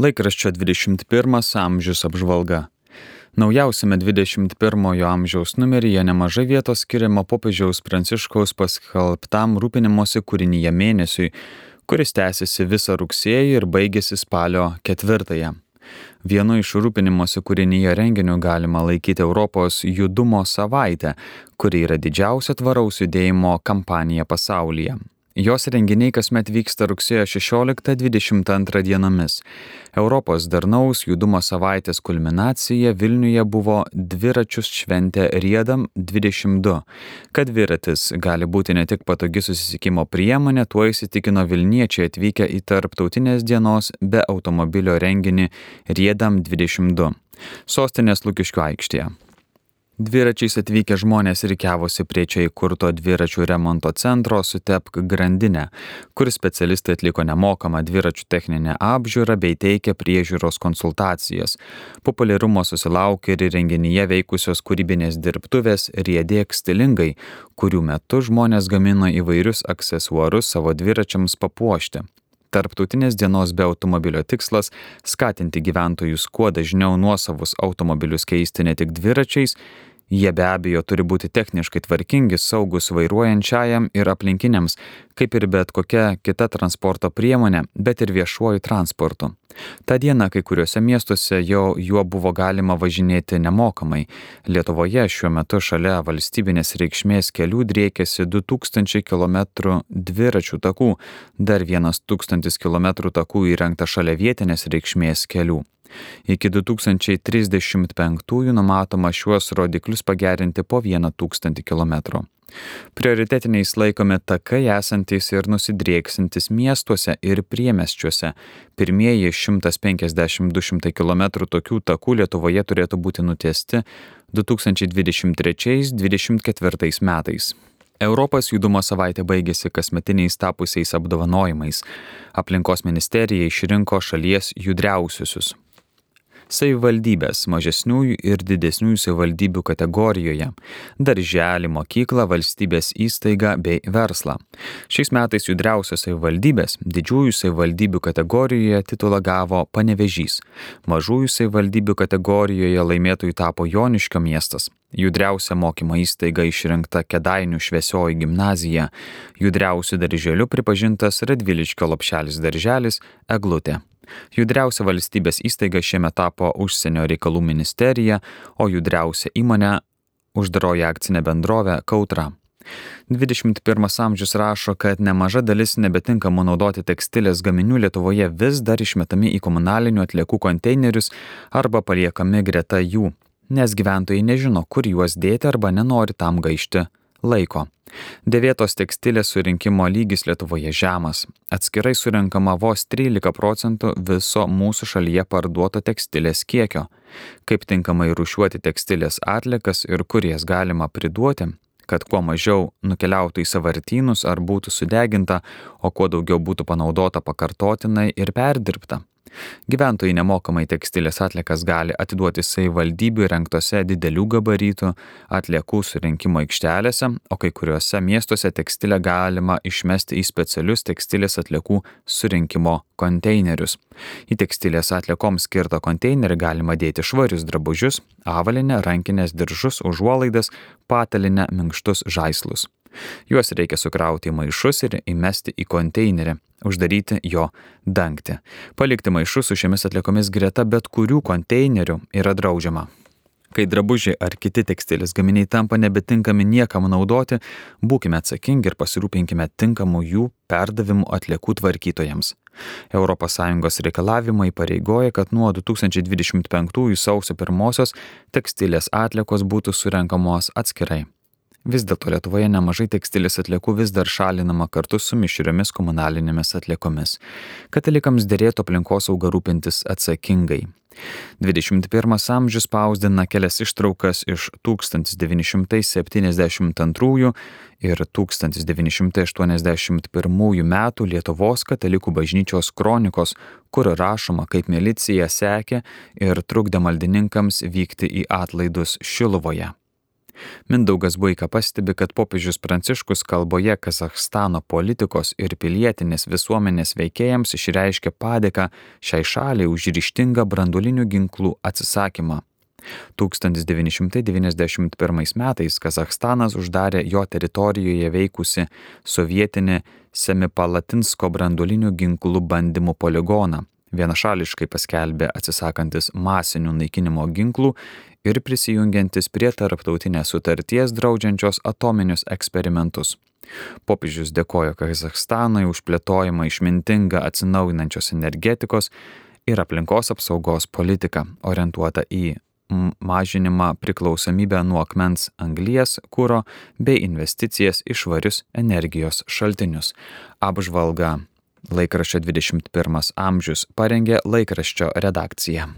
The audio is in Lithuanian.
Laikraščio 21 amžius apžvalga. Naujausiame 21 amžiaus numeryje nemažai vietos skiriama popiežiaus Pranciškaus paskelbtam rūpinimosi kūrinyje mėnesiui, kuris tęsiasi visą rugsėjį ir baigėsi spalio ketvirtąją. Vienu iš rūpinimosi kūrinyje renginių galima laikyti Europos judumo savaitę, kuri yra didžiausia tvaraus judėjimo kampanija pasaulyje. Jos renginiai kasmet vyksta rugsėjo 16-22 dienomis. Europos darnaus judumo savaitės kulminacija Vilniuje buvo dviračius šventė Riedam 22. Kad dviratis gali būti ne tik patogi susisiekimo priemonė, tuo įsitikino Vilniečiai atvykę į tarptautinės dienos be automobilio renginį Riedam 22. Sostinės Lukiškių aikštėje. Dviračiais atvykę žmonės reikiavosi prie čia įkurto dviračių remonto centro Sutepk grandinę, kur specialistai atliko nemokamą dviračių techninę apžiūrą bei teikė priežiūros konsultacijas. Populiarumo susilaukė ir renginyje veikusios kūrybinės dirbtuvės Riedėk stilingai, kurių metu žmonės gamino įvairius aksesuarus savo dviračiams papuošti. Tarptautinės dienos be automobilio tikslas - skatinti gyventojus kuo dažniau nuosavus automobilius keisti ne tik dviračiais, Jie be abejo turi būti techniškai tvarkingi, saugus vairuojančiajam ir aplinkiniams, kaip ir bet kokia kita transporto priemonė, bet ir viešuoju transportu. Ta diena kai kuriuose miestuose jau juo buvo galima važinėti nemokamai. Lietuvoje šiuo metu šalia valstybinės reikšmės kelių driekėsi 2000 km dviračių takų, dar 1000 km takų įrengta šalia vietinės reikšmės kelių. Iki 2035 numatoma šiuos rodiklius pagerinti po 1000 km. Prioritetiniais laikomi takai esantys ir nusidrieksintis miestuose ir priemesčiuose. Pirmieji 150-200 km tokių takų Lietuvoje turėtų būti nutiesti 2023-2024 metais. Europos judumo savaitė baigėsi kasmetiniais tapusiais apdovanojimais. Aplinkos ministerija išrinko šalies judriausiusius savivaldybės mažesniųjų ir didesniųjų savivaldybių kategorijoje - darželį, mokyklą, valstybės įstaigą bei verslą. Šiais metais judriausios savivaldybės didžiųjų savivaldybių kategorijoje titulą gavo Panevežys. Mažųjų savivaldybių kategorijoje laimėtojų tapo Joniškio miestas. Judriausia mokymo įstaiga išrinkta Kedainių šviesioji gimnazija. Judriausių darželių pripažintas Radviliškio lopšelis darželis Eglutė. Judriausia valstybės įstaiga šiemet tapo užsienio reikalų ministerija, o judriausia įmonė uždaroji akcinė bendrovė Kautra. 21 amžius rašo, kad nemaža dalis nebetinkamų naudoti tekstilės gaminių Lietuvoje vis dar išmetami į komunalinių atliekų konteinerius arba paliekami greta jų, nes gyventojai nežino, kur juos dėti arba nenori tam gaišti laiko. Dėvėtos tekstilės surinkimo lygis Lietuvoje žemas. Atskirai surinkama vos 13 procentų viso mūsų šalyje parduoto tekstilės kiekio. Kaip tinkamai rušiuoti tekstilės atlikas ir kur jas galima priduoti, kad kuo mažiau nukeliautų į savartynus ar būtų sudeginta, o kuo daugiau būtų panaudota pakartotinai ir perdirbta. Gyventojai nemokamai tekstilės atlikas gali atiduoti savivaldybių renktose didelių gabarytų atliekų surinkimo aikštelėse, o kai kuriuose miestuose tekstilę galima išmesti į specialius tekstilės atliekų surinkimo konteinerius. Į tekstilės atliekoms skirtą konteinerį galima dėti švarius drabužius, avalinę, rankinės diržus, užuolaidas, patalinę, minkštus žaislus. Juos reikia sukrauti į maišus ir įmesti į konteinerį, uždaryti jo dangtį. Palikti maišus su šiomis atliekomis greta bet kurių konteinerių yra draudžiama. Kai drabužiai ar kiti tekstilės gaminiai tampa nebetinkami niekam naudoti, būkime atsakingi ir pasirūpinkime tinkamų jų perdavimų atliekų tvarkytojams. ES reikalavimai pareigoja, kad nuo 2025 sausio 1 tekstilės atliekos būtų surenkamos atskirai. Vis dėlto Lietuvoje nemažai tekstilės atliekų vis dar šalinama kartu su mišriomis komunalinėmis atliekomis. Katalikams dėrėtų aplinkosauga rūpintis atsakingai. 21 amžius spausdina kelias ištraukas iš 1972 ir 1981 metų Lietuvos katalikų bažnyčios kronikos, kur rašoma, kaip milicija sekė ir trukdė maldininkams vykti į atlaidus Šiluvoje. Mindaugas Buika pastebi, kad popiežius Pranciškus kalboje Kazahstano politikos ir pilietinės visuomenės veikėjams išreiškė padėką šiai šaliai už ryštingą brandulinių ginklų atsisakymą. 1991 metais Kazahstanas uždarė jo teritorijoje veikusi sovietinį Semipalatinsko brandulinių ginklų bandymų poligoną, vienašališkai paskelbė atsisakantis masinių naikinimo ginklų ir prisijungiantis prie tarptautinės sutarties draudžiančios atominius eksperimentus. Popiežius dėkojo Kazakstanui už plėtojimą išmintingą atsinaujinančios energetikos ir aplinkos apsaugos politiką orientuotą į mažinimą priklausomybę nuo akmens anglies, kūro bei investicijas į švarius energijos šaltinius. Apžvalga laikraščio 21 amžius parengė laikraščio redakcija.